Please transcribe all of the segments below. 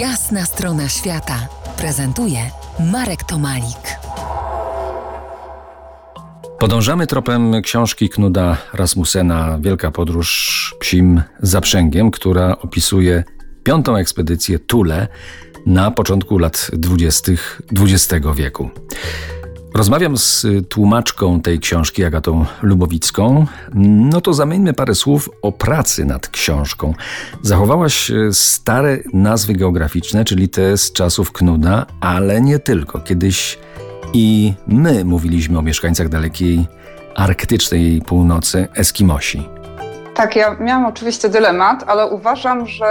Jasna strona świata prezentuje Marek Tomalik. Podążamy tropem książki Knuda Rasmusena Wielka podróż psim zaprzęgiem, która opisuje piątą ekspedycję Tule na początku lat 20. XX wieku. Rozmawiam z tłumaczką tej książki, Agatą Lubowicką. No to zamieńmy parę słów o pracy nad książką. Zachowałaś e, stare nazwy geograficzne, czyli te z czasów Knuda, ale nie tylko. Kiedyś i my mówiliśmy o mieszkańcach dalekiej arktycznej północy Eskimosi. Tak, ja miałam oczywiście dylemat, ale uważam, że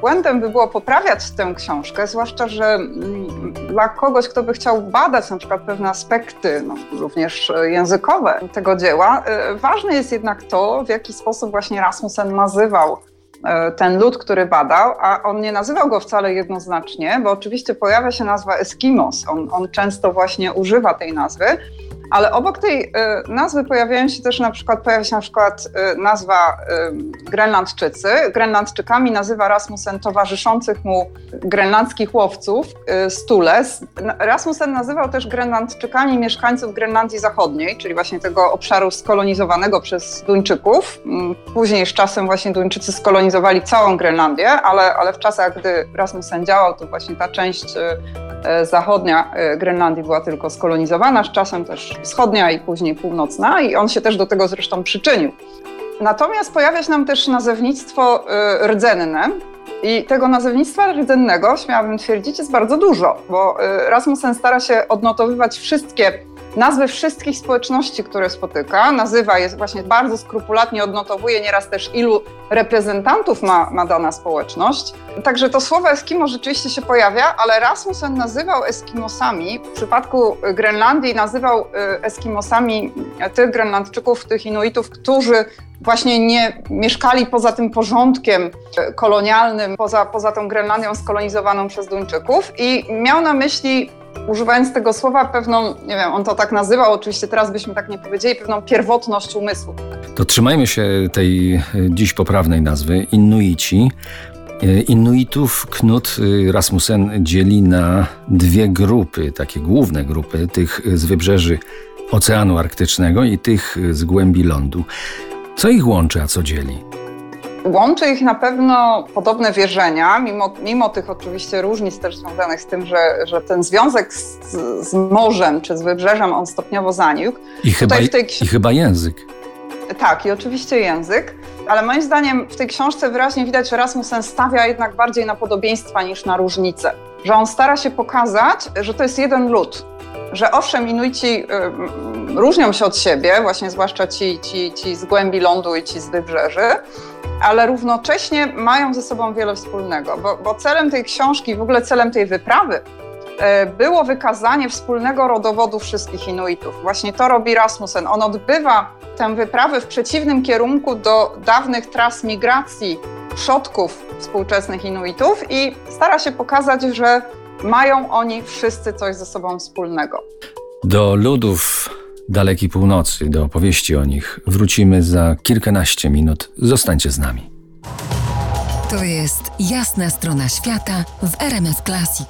błędem by było poprawiać tę książkę, zwłaszcza, że mm, dla kogoś, kto by chciał badać na przykład pewne aspekty, no, również językowe tego dzieła, y, ważne jest jednak to, w jaki sposób właśnie Rasmussen nazywał y, ten lud, który badał, a on nie nazywał go wcale jednoznacznie, bo oczywiście pojawia się nazwa Eskimos. On, on często właśnie używa tej nazwy, ale obok tej y, nazwy pojawiają się też na przykład, pojawia się na przykład y, nazwa y, Grenlandczycy. Grenlandczykami nazywa Rasmussen towarzyszących mu grenlandzkich łowców Stules. Rasmussen nazywał też Grenlandczykami mieszkańców Grenlandii Zachodniej, czyli właśnie tego obszaru skolonizowanego przez Duńczyków. Mm, później z czasem właśnie Duńczycy skolonizowali całą Grenlandię, ale, ale w czasach, gdy Rasmussen działał, to właśnie ta część zachodnia Grenlandii była tylko skolonizowana, z czasem też wschodnia i później północna, i on się też do tego zresztą przyczynił. Natomiast pojawia się nam też nazewnictwo y, rdzenne. I tego nazewnictwa rdzennego, śmiałabym twierdzić, jest bardzo dużo, bo Rasmussen stara się odnotowywać wszystkie nazwy wszystkich społeczności, które spotyka. Nazywa je właśnie bardzo skrupulatnie, odnotowuje nieraz też ilu reprezentantów ma, ma dana społeczność. Także to słowo Eskimo rzeczywiście się pojawia, ale Rasmussen nazywał Eskimosami, w przypadku Grenlandii nazywał y, Eskimosami tych Grenlandczyków, tych Inuitów, którzy właśnie nie mieszkali poza tym porządkiem kolonialnym, poza, poza tą Grenlandią skolonizowaną przez Duńczyków i miał na myśli używając tego słowa pewną, nie wiem, on to tak nazywał, oczywiście teraz byśmy tak nie powiedzieli, pewną pierwotność umysłu. To trzymajmy się tej e, dziś poprawnej nazwy, Inuici. E, Inuitów Knut e, Rasmussen dzieli na dwie grupy, takie główne grupy, tych z wybrzeży Oceanu Arktycznego i tych z głębi lądu. Co ich łączy, a co dzieli? Łączy ich na pewno podobne wierzenia, mimo, mimo tych oczywiście różnic też związanych z tym, że, że ten związek z, z morzem czy z wybrzeżem on stopniowo zanikł. I chyba, tej... I chyba język. Tak, i oczywiście język, ale moim zdaniem w tej książce wyraźnie widać, że Rasmussen stawia jednak bardziej na podobieństwa niż na różnice. Że on stara się pokazać, że to jest jeden lud, że owszem, Inuici różnią się od siebie, właśnie zwłaszcza ci, ci, ci z głębi lądu i ci z wybrzeży, ale równocześnie mają ze sobą wiele wspólnego, bo, bo celem tej książki, w ogóle celem tej wyprawy e, było wykazanie wspólnego rodowodu wszystkich Inuitów. Właśnie to robi Rasmussen. On odbywa tę wyprawę w przeciwnym kierunku do dawnych tras migracji przodków współczesnych Inuitów i stara się pokazać, że mają oni wszyscy coś ze sobą wspólnego. Do ludów dalekiej północy, do opowieści o nich wrócimy za kilkanaście minut. Zostańcie z nami. To jest jasna strona świata w RMS Classic.